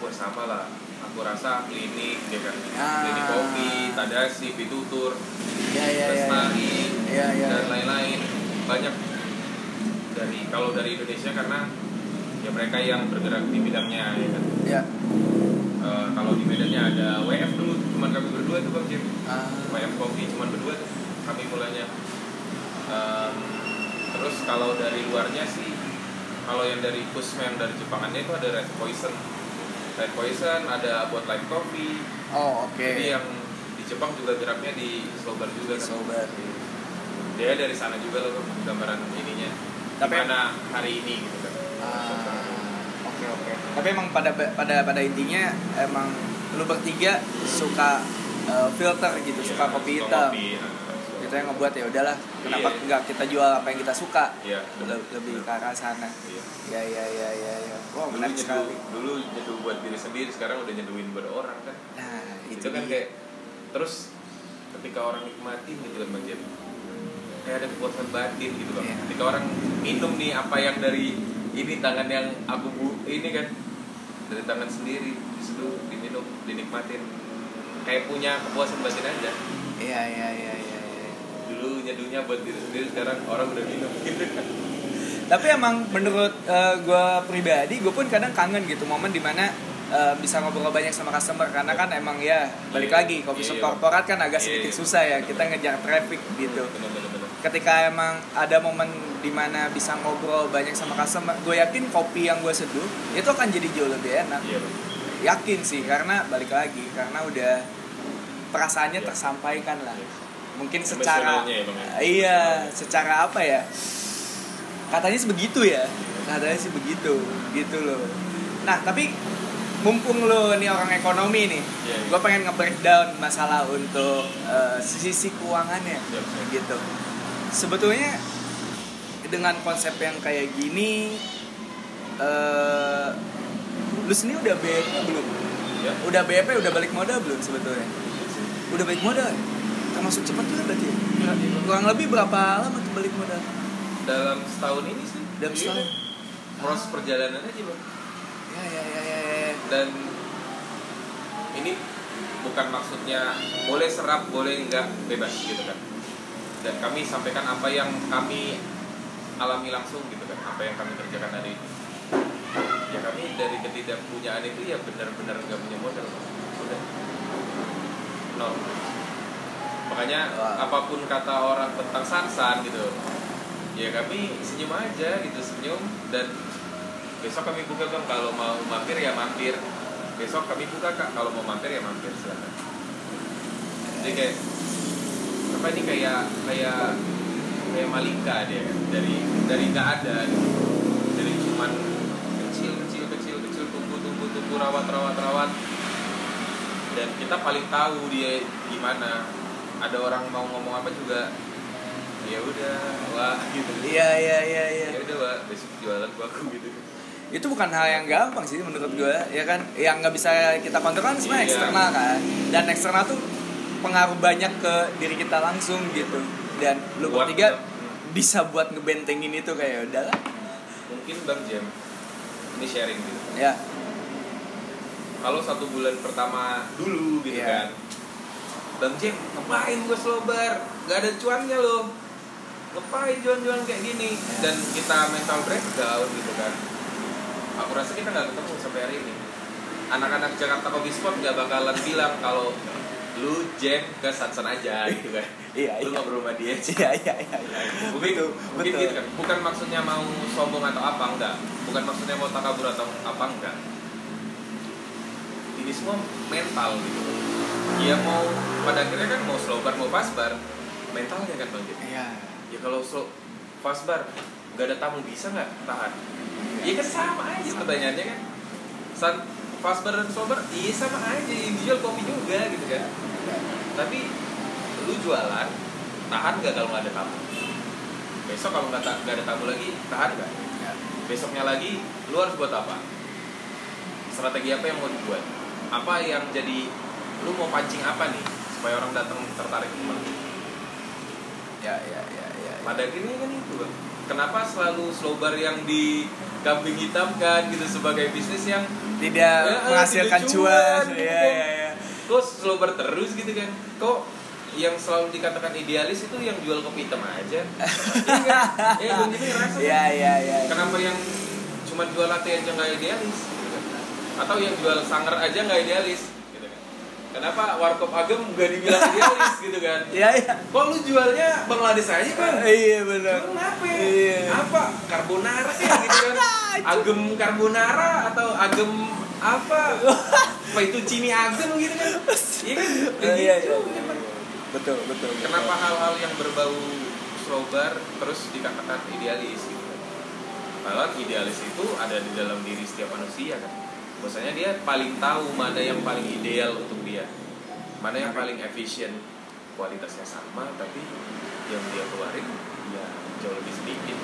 wah sama lah. Aku rasa klinik ya kan? Ah. klinik kopi tadashi pitutur ya ya. Lestari ya ya. dan lain-lain. Banyak. Dari kalau dari Indonesia karena ya mereka yang bergerak di bidangnya ya kan? Ya Eh, kalau di Medannya ada WF dulu cuman kami berdua tuh bang Jim. Ah, WF kopi cuman berdua tuh kami mulanya Em, terus kalau dari luarnya sih kalau yang dari yang dari Jepangannya itu ada Red Poison. Red Poison ada buat live coffee. Oh oke. Jadi yang di Jepang juga geraknya di slow bar juga kan? Dia dari sana juga loh gambaran ininya. Tapi- gimana hari ini gitu kan. Ah, oke oke tapi emang pada pada pada intinya emang lu bertiga suka uh, filter gitu suka Iya, kopi suka hitam kopi, ya. itu yang ngebuat ya udahlah kenapa Iya. nggak kita jual apa yang kita suka Iya, benar. Le- lebih ke arah sana Iya. ya ya ya ya ya wow dulu menarik sekali dulu nyeduh buat diri sendiri sekarang udah nyeduhin buat orang kan nah itu, itu, kan kayak terus ketika orang nikmati gitu kan bang Jen kayak ada kepuasan batin gitu bang Iya. ketika orang minum nih apa yang dari ini tangan yang aku bu ini kan dari tangan sendiri di situ diminum dinikmatin kayak punya kepuasan batin aja iya iya iya iya iya. dulu nyeduhnya buat diri sendiri sekarang orang udah minum gitu [laughs] kan tapi emang menurut gue pribadi gue pun kadang kangen gitu momen di mana eh, bisa ngobrol banyak sama customer karena kan emang ya balik Iya. lagi coffee shop Iya. korporat kan agak Iya, sedikit iya. susah ya kita ngejar traffic gitu bener-bener ketika emang ada momen di mana bisa ngobrol banyak sama customer. Gue yakin kopi yang gue seduh itu akan jadi jauh lebih enak. Iya bang. Yakin sih karena balik lagi karena udah perasaannya Iya. tersampaikan lah. Mungkin secara ya, ya? iya secara apa ya? Katanya sih begitu ya. Katanya sih begitu gitu loh. Nah tapi mumpung lo nih orang ekonomi nih Iya, iya. gue pengen nge-breakdown masalah untuk eh, sisi keuangannya Siap, siap. gitu. Sebetulnya dengan konsep yang kayak gini eh lu sendiri udah BEP belum ya udah BEP udah balik modal belum sebetulnya udah balik modal ya? termasuk cepat juga berarti ya? kurang lebih berapa lama tuh balik modal dalam setahun ini sih Dalam Iya. setahun? proses perjalanan aja bang ya ya ya ya, ya. dan ini bukan maksudnya boleh serap boleh enggak bebas gitu kan dan kami sampaikan apa yang kami alami langsung gitu kan apa yang kami kerjakan hari ini ya kami dari ketidakpunyaan itu ya benar-benar nggak punya modal Bang. udah. Nol. Makanya Wah. apa pun kata orang tentang sarsan gitu ya kami senyum aja gitu senyum. Dan besok kami buka bang kalau mau mampir ya mampir. Besok kami buka kak. Kalau mau mampir ya mampir silakan. Jadi kayak apa ini kayak kayak kayak malika dia kan dari dari nggak ada. Gitu. dari cuman kecil kecil kecil kecil tumbuh tumbuh tumbuh rawat rawat rawat. Dan kita paling tahu dia gimana. Ada orang mau ngomong apa juga ya udah wah gitu. Iya iya iya iya. Ya udah wah besok jualan gua aku gitu. Itu bukan hal yang gampang sih menurut gue ya kan? Yang nggak bisa kita kontrol kan sebenarnya Iya. eksternal kan? Dan eksternal tuh pengaruh banyak ke diri kita langsung gitu. Dan lu Buat- bertiga bisa buat ngebentengin itu kayak udahlah. Mungkin bang Jam ini sharing gitu. Ya. Kalau satu bulan pertama dulu gitu Iya. kan Bang Jim, ngapain gue slobar? Gak ada cuannya loh. Ngapain jualan-jualan kayak gini? Dan kita mental breakdown gitu kan. Aku rasa kita gak ketemu sampai hari ini. Anak-anak Jakarta Coffee Spot gak bakalan bilang kalau Lu Jam ke Sansan aja gitu kan. Iya, Lu iya. ngobrol sama dia. [laughs] Iya iya iya iya. mungkin betul mungkin betul. gitu kan. Bukan maksudnya mau sombong atau apa enggak. Bukan maksudnya mau takabur atau apa enggak. Ini semua mental gitu. Dia mau pada akhirnya kan mau slow bar mau fast bar mentalnya kan bang iya. Ya kalau slow fast bar nggak ada tamu bisa nggak tahan? Ya kan sama aja pertanyaannya kan. San, bar dan slow bar iya sama aja yang jual kopi juga gitu kan. Tapi lu jualan tahan nggak kalau nggak ada tamu? Besok kalau nggak nggak ada tamu lagi tahan nggak? Ya. besoknya lagi lu harus buat apa? Strategi apa yang mau dibuat? Apa yang jadi lu mau pancing apa nih supaya orang datang tertarik? Kembali ya ya ya ya, ya. pada akhirnya kan itu Bang. Kenapa selalu slow bar yang di kambing hitamkan gitu sebagai bisnis yang tidak Ya, menghasilkan tidak cuan cuan, gitu. ya kan. ya ya kok slow bar terus gitu kan. Kok yang selalu dikatakan idealis itu yang jual kopi hitam aja? Iya kan? ya gue ngerasa kan, ya ya ya kenapa yang cuma jual latte aja nggak idealis? Kan? atau yang jual sanger aja nggak idealis? kan kenapa warkop agem nggak dibilang idealis gitu kan? [laughs] Ya ya kok lu jualnya Bangladesh aja kan iya benar. Jual apa? Ya? Iya. apa? Carbonara ya gitu kan? [laughs] Agem carbonara atau agem apa? [laughs] Apa itu cini agem gitu kan? Iya kan? Oh, iya, Gitu, iya, betul betul kenapa hal-hal yang berbau slow bar terus dikatakan idealis gitu? Kan Padahal idealis itu ada di dalam diri setiap manusia kan Bahwasanya dia paling tahu mana yang paling ideal untuk dia. Mana yang paling efisien. Kualitasnya sama tapi yang dia keluarin ya jauh lebih sedikit.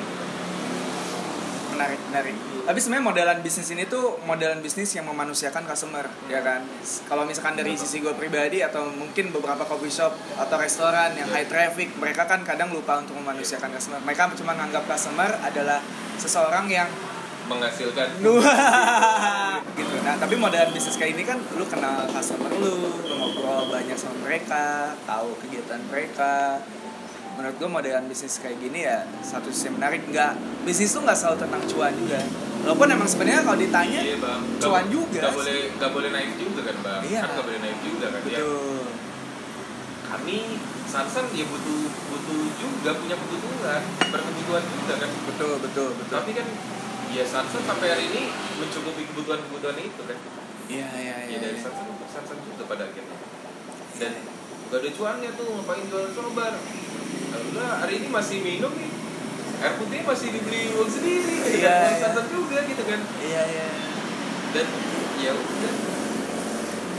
Menarik menarik. Tapi sebenarnya modelan bisnis ini tuh modelan bisnis yang memanusiakan customer ya kan? Kalau misalkan dari sisi gue pribadi atau mungkin beberapa coffee shop atau restoran yang high traffic mereka kan kadang lupa untuk memanusiakan customer. Mereka cuma menganggap customer adalah seseorang yang Menghasilkan [laughs] gitu. Nah tapi modelan bisnis kayak ini kan lu kenal customer lu lu ngobrol banyak sama mereka tahu kegiatan mereka. Menurut gue modelan bisnis kayak gini ya satu sisi menarik. Nggak bisnis tuh nggak selalu tentang cuan juga. Walaupun emang sebenarnya kalau ditanya Iya bang. Nggak- cuan juga nggak boleh nggak boleh naik juga kan bang? Iya. Kan nggak boleh naik juga kan ya? Betul. Kami Sansan ya butuh butuh juga punya kebutuhan Berkebutuhan juga kan? Betul betul betul. Tapi kan ya Sansan sampai hari ini mencukupi kebutuhan-kebutuhan itu kan? Iya iya ya iya dari iya. Sansan untuk Sansan juga pada akhirnya. Dan gak ada cuannya tuh ngapain jualan sobar? Alhamdulillah hari ini masih minum nih. Air putih masih dibeli uang sendiri. Gitu Iya, kan iya. Sansan juga gitu kan? Iya iya. Dan ya udah.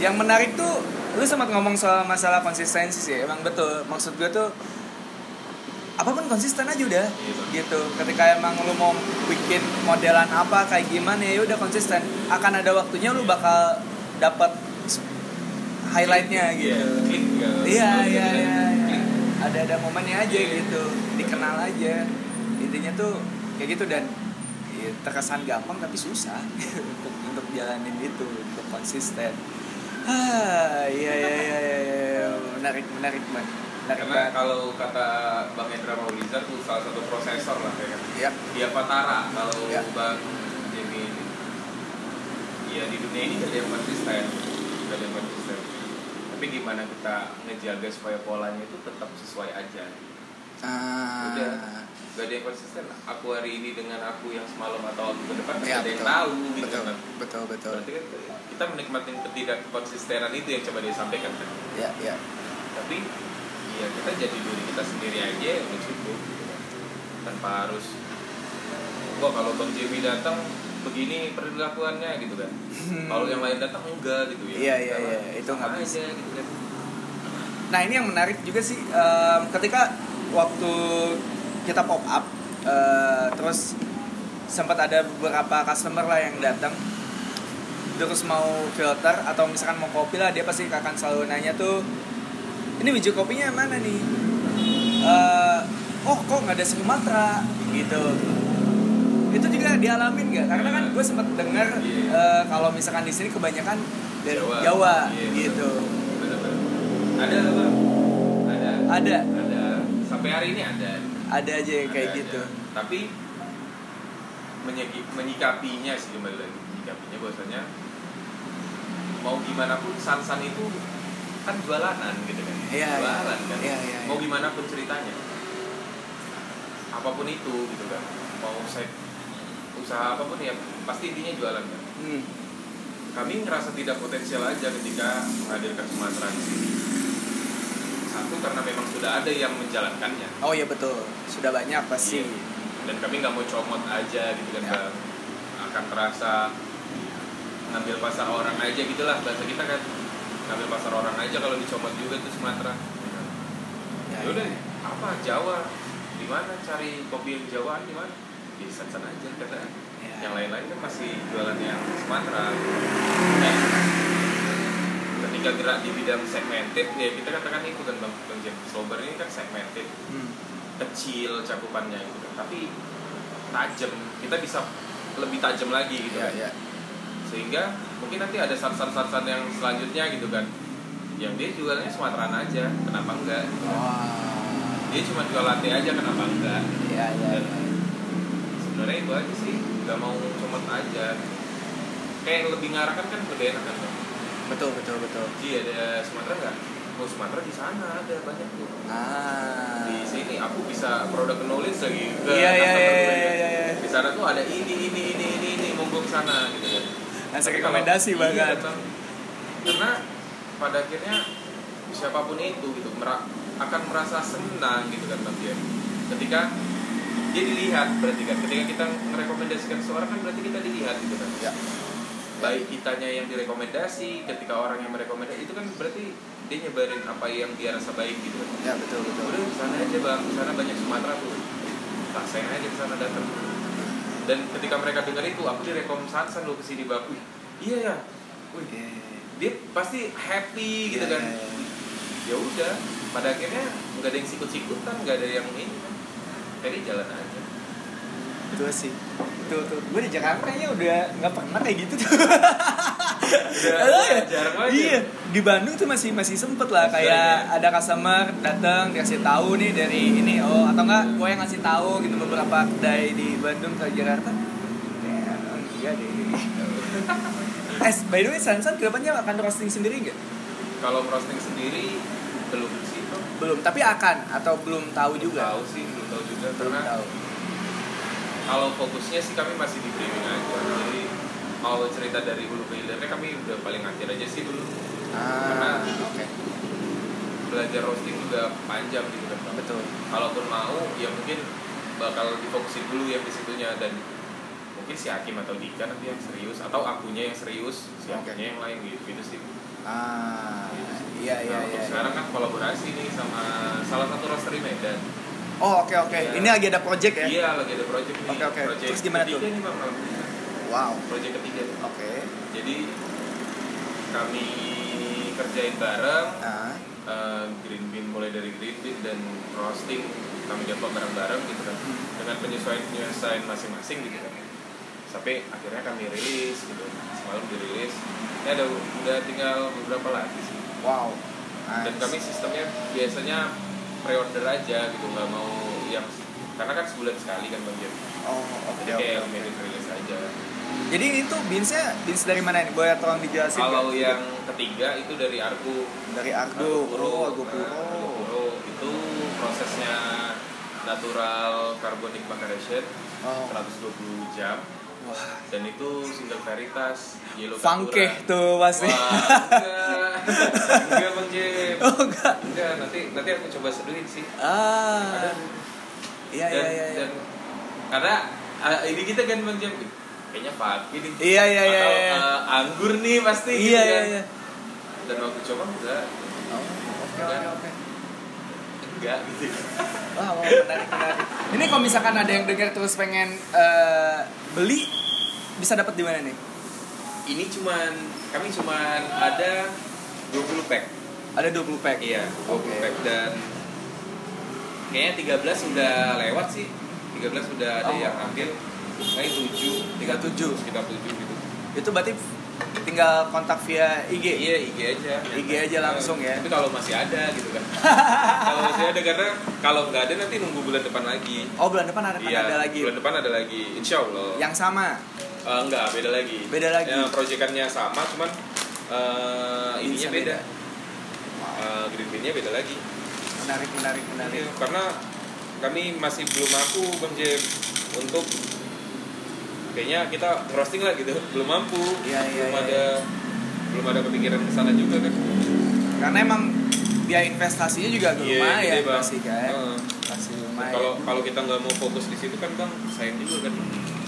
Yang menarik tuh lu sempat ngomong soal masalah konsistensi sih emang betul. Maksud gue tuh apa pun konsisten aja udah Iya, gitu ketika emang lu mau bikin modelan apa kayak gimana ya udah konsisten akan ada waktunya lu bakal dapat highlightnya gitu Iya, klik ya. iya iya gitu iya iya. klik. ada ada momennya aja Iya. gitu dikenal aja intinya tuh kayak gitu dan ya, terkesan gampang tapi susah [laughs] untuk untuk jalanin itu untuk konsisten ah iya iya iya iya, iya. menarik menarik man karena kalau kata Bang Hendra Maulizar tuh salah satu prosesor lah ya. Kan ya. Dia Patara kalau Ya. Bang Jimmy ini. Ya di dunia ini gak ada yang konsisten. Gak ada yang konsisten. Tapi gimana kita ngejaga supaya polanya itu tetap sesuai aja? Ah. Udah. gak ada yang konsisten aku hari ini dengan aku yang semalam atau aku ke depan ya ada yang betul. tahu gitu betul. kan. Betul betul. Berarti kan kita menikmati ketidak konsistenan itu yang coba dia sampaikan kan. Ya ya. Tapi ya kita jadi diri kita sendiri aja yang udah cukup tanpa harus kok kalau bang Jimmy datang begini perilakuannya gitu kan. Kalau yang lain datang enggak gitu ya. Iya, iya, iya. Itu nggak bisa. aja gitu kan. Nah ini yang menarik juga sih em, ketika waktu kita pop up eh, terus sempat ada beberapa customer lah yang datang terus mau filter atau misalkan mau kopi lah dia pasti akan selalu nanya tuh ini biji kopinya mana nih? Eh, oh kok nggak ada Sumatera? Gitu. Itu juga dialamin nggak? Karena kan gue sempat dengar Iya. eh, kalau misalkan di sini kebanyakan dari Jawa. Jawa, Iya, gitu. Ada bang ada. Ada. Ada. Sampai hari ini ada. Ada aja yang kayak Ada gitu. aja. tapi menyikapinya sih kembali lagi. Menyikapinya bahwasanya mau gimana pun san-san itu kan jualanan gitu kan Iya, iya. jualan kan Iya, iya, mau gimana pun ceritanya apa pun itu gitu kan mau saya usaha apa pun ya pasti intinya jualan kan Hmm. kami ngerasa tidak potensial aja ketika menghadirkan Sumatera di sini satu karena memang sudah ada yang menjalankannya Oh iya betul, sudah banyak pasti. Iya. dan kami nggak mau comot aja gitu kan Ya. Akan terasa ngambil pasar orang aja gitulah bahasa kita kan ngambil pasar orang aja kalau dicomot juga tuh Sumatera. Ya, ya udah ya. apa? Jawa. Di mana? Cari kopi yang Jawaan di mana? Di sana aja karena Ya. yang lain-lain kan masih jualan yang Sumatera. Dan ketika gerak di bidang segmented ya kita katakan itu kan bang. Bang Sober ini kan segmented. Hmm. kecil cakupannya gitu kan. Tapi tajam. Kita bisa lebih tajam lagi gitu Ya, kan. ya. Sehingga mungkin nanti ada sarsan-sarsan yang selanjutnya gitu kan yang dia jualannya Sumateraan aja kenapa enggak Wah. dia cuma jual latte aja kenapa enggak Ya, ya, ya. sebenarnya itu aja sih nggak mau comot aja kayak lebih ngarahkan kan lebih enak kan? Betul, betul, betul. Ji ada Sumatera nggak? Oh Sumatera di sana ada banyak tuh. Ah. Di sini aku bisa produk knowledge lagi ke Iya, iya, iya, iya, iya, iya. Di sana tuh ada ini ini ini ini ini monggo ke sana gitu kan. Ngasih rekomendasi kalau- bahkan. Iya. Karena pada akhirnya siapa pun itu gitu akan merasa senang gitu kan Bang Jen. Ketika dia dilihat berarti kan ketika kita merekomendasikan seorang kan berarti kita dilihat gitu kan Ya. baik kitanya yang direkomendasi ketika orang yang merekomendasi itu kan berarti dia nyebarin apa yang dia rasa baik gitu kan Ya, betul, betul. udah sana aja bang sana banyak Sumatera tuh rasain aja ke sana datang dan ketika mereka dengar itu aku direkom Sansan lo ke sini bang Wih, iya ya Wih, dia pasti happy gitu Iya, kan iya, iya. ya udah pada akhirnya nggak ada yang sikut-sikutan nggak ada yang ini kan jadi jalan aja Betul sih. Tuh, tuh. Gue di Jakarta kayaknya udah nggak pernah kayak gitu tuh. [laughs] Udah ya? jarang banget Iya, ya? di Bandung tuh masih masih sempet lah kayak ada ada customer datang dikasih tahu nih dari ini oh atau enggak gue yang ngasih tahu gitu beberapa kedai di Bandung ke Jakarta. Ya, iya deh. [laughs] Eh, by the way, Sansan ke depannya akan roasting sendiri nggak? kalau roasting sendiri belum sih Belum, tapi akan atau belum tahu Belum juga. tahu sih belum tahu juga Belum karena tahu. kalau fokusnya sih kami masih di brewing aja jadi mau cerita dari hulu ke hilirnya kami udah paling akhir aja sih dulu Ah, Karena- oke. belajar roasting juga panjang gitu kan. Betul. kalaupun mau ya mungkin bakal difokusin dulu yang di situnya dan mungkin si Hakim atau Dika nanti yang serius atau akunya yang serius si akunya yang lain gitu gitu sih Ah, iya iya nah, iya. untuk iya. sekarang kan kolaborasi nih sama salah satu roastery Medan Oh, oke oke. Iya. Ini lagi ada project ya? iya lagi ada project nih Oke, oke. project Terus gimana ketiga tuh? nih bang. Wow. project ketiga Oke. jadi kami kerjain bareng Ah, eh, green bean mulai dari green bean dan roasting kami develop bareng-bareng gitu kan Hmm. dengan penyesuaian penyesuaian masing-masing gitu kan sampai akhirnya kami rilis gitu semalam dirilis ini ada udah tinggal beberapa lagi sih wow. dan Nice. kami sistemnya biasanya pre-order aja gitu nggak mau yang karena kan sebulan sekali kan Jeff Oh, oke jadi oke. kayak oke. merit rilis aja Jadi itu beansnya beans dari mana ini? Boleh tolong dijelasin? kalau nggak? yang ketiga itu dari Argo dari Argo, Puro, oh Argo Nah, Puro. Argo Puro itu prosesnya natural carbonic maceration Oh, 120 jam wah, dan itu single varietas yellow Sakura. tuh pasti. Wah, enggak. enggak Bang Jem. oh enggak. Enggak, nanti nanti aku coba seduhin sih. Ah, Ada. iya iya iya. iya. dan karena ah, ini kita kan Bang Jem kayaknya funky nih. Iya iya iya. Atau iya. eh, anggur nih pasti Iya gitu iya kan. iya. Dan waktu coba enggak, Oh, oke oke oke. enggak gitu. [laughs] Wah, wah, menarik, menarik. Ini kalau misalkan ada yang dengar terus pengen eh, beli, bisa dapat di mana nih? Ini cuman kami cuman ada 20 pack. Ada 20 pack. Iya, 20 Oke. pack dan kayaknya 13 udah lewat sih. 13 udah ada Oh. yang ambil. Kayak 7, 37. sekitar 7 gitu. Itu berarti tinggal kontak via IG. Iya, IG aja. IG aja langsung ya. Tapi kalau masih ada gitu kan. [laughs] kalau masih ada karena kalau nggak ada nanti nunggu bulan depan lagi. Oh, bulan depan ada, Iya, ada lagi. Bulan depan ada lagi, insya Allah. Yang sama. Eh, enggak, beda lagi. Beda lagi. Ya, proyekannya sama, cuman eh, ininya beda. Wow. Eh, green bean-nya beda lagi. Menarik, menarik, menarik. Iya, karena kami masih belum mampu Bang Jem untuk kayaknya kita roasting lah gitu. Belum mampu. Iya, iya, belum iya, ada belum ada kepikiran ke sana juga kan. Karena emang biaya investasinya juga Iya, lumayan gede, Bang. pasti kan? Pasti lumayan. kalau kalau kita nggak mau fokus di situ kan bang sayang juga kan.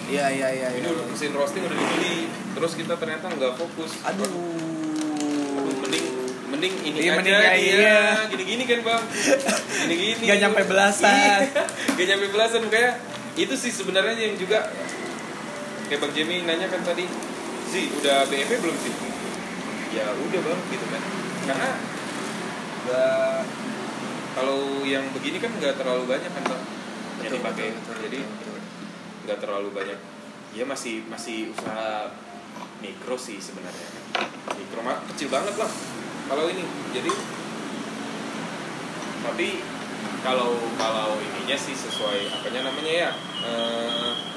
Iya iya iya ini udah mesin roasting udah dibeli terus kita ternyata nggak fokus. Aduh. Aduh, mending mending ini Iya, aja mending dia iya. gini-gini kan bang. Gini-gini. [laughs] Nggak nyampe belasan. Iya, nggak nyampe belasan kayak itu sih sebenarnya yang juga kayak bang Jamie nanya kan tadi sih udah BEP belum sih? Ya udah bang gitu kan. Karena nggak. kalau yang begini kan nggak terlalu banyak kan bang? Yang dipakai jadi nggak terlalu banyak. Ya masih masih usaha mikro sih sebenarnya. Mikro mah kecil banget lah. Kalau ini jadi tapi kalau kalau ininya sih sesuai apanya namanya ya eh,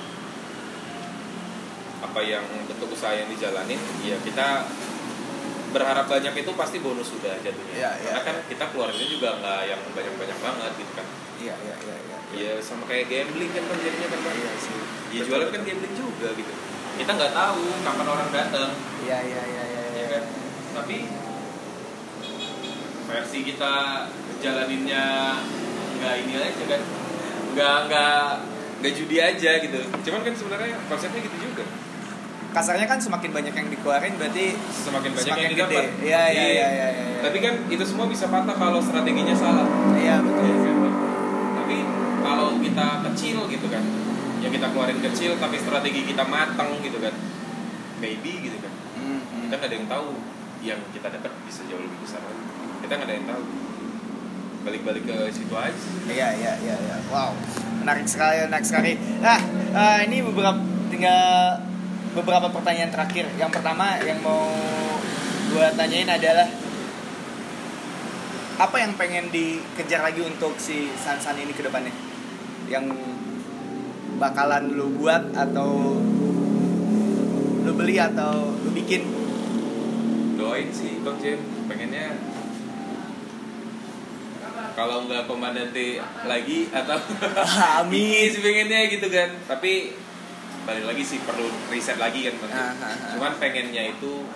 apa yang bentuk usaha yang dijalanin ya kita berharap banyak itu pasti bonus sudah jatuhnya. Iya, iya, karena kan kita keluarnya juga nggak yang banyak banyak banget gitu kan. Iya iya iya iya ya sama kayak gambling kan kan jadinya kan. Iya sih. ya jualan kan gambling juga gitu. Kita nggak tahu kapan orang datang. Iya iya iya iya ya iya. kan? Tapi versi kita jalaninnya nggak ini aja kan. Nggak nggak nggak judi aja gitu. Cuman kan sebenarnya konsepnya gitu juga kasarnya kan semakin banyak yang dikeluarin berarti semakin banyak Semakin yang gede. didapat Iya, iya, iya, iya, iya. tapi kan itu semua bisa patah kalau strateginya salah iya betul Iya kan? tapi kalau kita kecil gitu kan yang kita keluarin kecil tapi strategi kita matang gitu kan maybe gitu kan Hmm, hmm. kita nggak ada yang tahu yang kita dapat bisa jauh lebih besar lagi kita nggak ada yang tahu balik-balik ke situ aja Iya iya iya iya. Wow. Menarik sekali, menarik sekali. Nah, eh, ini beberapa tinggal beberapa pertanyaan terakhir. Yang pertama yang mau gue tanyain adalah apa yang pengen dikejar lagi untuk si Sansan ini ke depannya? Yang bakalan lu buat atau lu beli atau lu bikin? doain sih bang Jem pengennya kalau nggak komandante lagi atau [laughs] Amin. sih pengennya gitu kan tapi balik lagi sih perlu riset lagi kan. Ah, ah, ah. cuman pengennya itu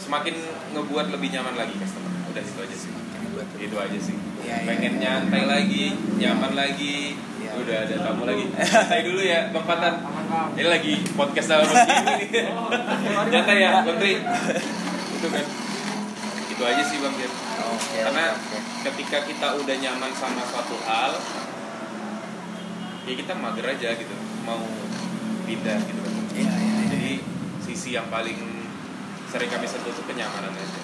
semakin ngebuat lebih nyaman lagi customer. Udah itu aja sih. Itu aja sih. iya, pengen iya. nyantai lagi nyaman lagi. Iya. udah ada tamu lagi. [laughs] Nyantai dulu ya bang Fatan. Ini lagi podcast sama bang Jimmy [laughs] [laughs] nih nyantai ya bang Tri. Itu kan. Itu aja sih bang Jim Oke. karena oke. ketika kita udah nyaman sama suatu hal ya kita mager aja gitu. Mau pindah gitu kan Iya iya. iya. jadi sisi yang paling sering kami sentuh itu kenyamanan aja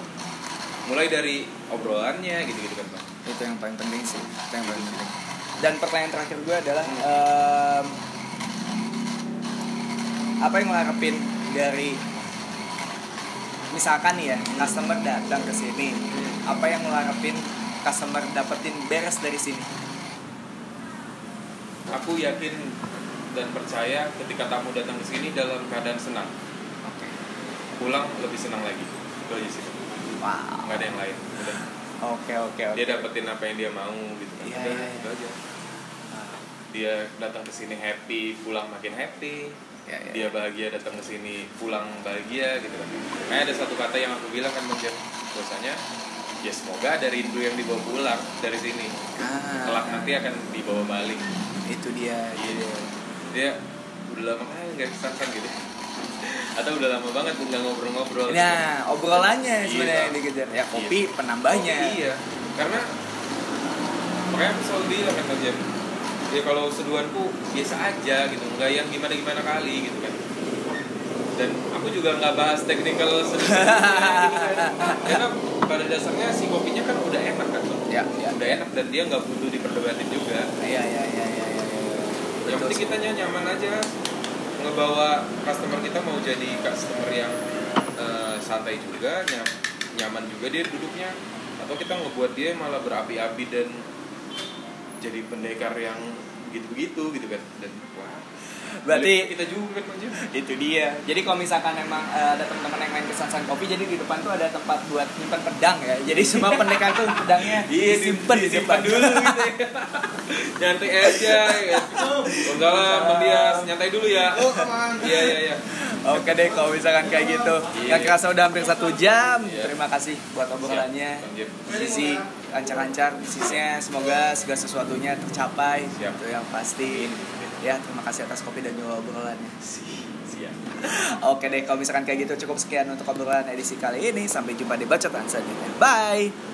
mulai dari obrolannya gitu gitu kan bang itu yang paling penting sih itu yang paling penting dan pertanyaan terakhir gue adalah Hmm. em, apa yang lo harapin dari misalkan nih ya customer datang ke sini apa yang lo harapin customer dapetin beres dari sini aku yakin dan percaya ketika tamu datang ke sini dalam keadaan senang. Oke. Pulang lebih senang lagi. Itu aja sih wow. Nggak ada yang lain. Udah. Oke oke oke. dia dapetin apa yang dia mau gitu kan. Iya, Udah, iya, itu iya. aja. Dia datang ke sini happy pulang makin happy. Ya, ya. dia bahagia datang ke sini pulang bahagia gitu kan. Kayak ada satu kata yang aku bilang kan Jeff bahwasanya ya semoga ada rindu yang dibawa pulang dari sini. Ah, kelak nanti akan dibawa balik. Itu dia itu Iya. dia. Dia udah lama kali nggak kesankan gitu. Atau udah lama banget nggak ngobrol-ngobrol. Nah obrolannya Iya. sebenarnya yang dikejar. Ya kopi penambahnya. Oh, iya. Karena makanya aku selalu bilang kan Jam ya kalau seduhanku biasa aja gitu nggak yang gimana gimana kali gitu kan. Dan aku juga nggak bahas technical seduhan. Gitu [laughs] kan. karena pada dasarnya si kopinya kan udah enak kan Bang. ya ya. Udah enak dan dia nggak butuh diperdebatin juga. Iya iya iya iya iya yang penting kita nyaman aja. Ngebawa customer kita mau jadi customer yang eh, santai juga nyam- nyaman juga dia duduknya. Atau kita ngebuat dia malah berapi-api dan jadi pendekar yang begitu-begitu gitu kan. Dan wah Berarti- kita juga itu dia jadi kalau misalkan emang eh, ada teman-teman yang main ke Sansan Kopi jadi di depan tuh ada tempat buat nyimpan pedang ya jadi semua pendekar tuh pedangnya [laughs] Iya, disimpan di disimpan depan dulu gitu ya. [laughs] Nyantai aja ya. Waalaikumsalam Bang Dias, nyantai dulu ya. Oh. Iya, iya, iya. Oke deh kalau misalkan kayak gitu. Iya. Nggak kerasa udah hampir satu jam. Iya. Terima kasih buat obrolannya. Sisi lancar-lancar bisnisnya semoga segala sesuatunya tercapai. Siap. Itu yang pasti. Ya terima kasih atas kopi dan juga obrolannya. Siap. Oke deh kalau misalkan kayak gitu cukup sekian untuk obrolan edisi kali ini. Sampai jumpa di bacotan selanjutnya. Bye.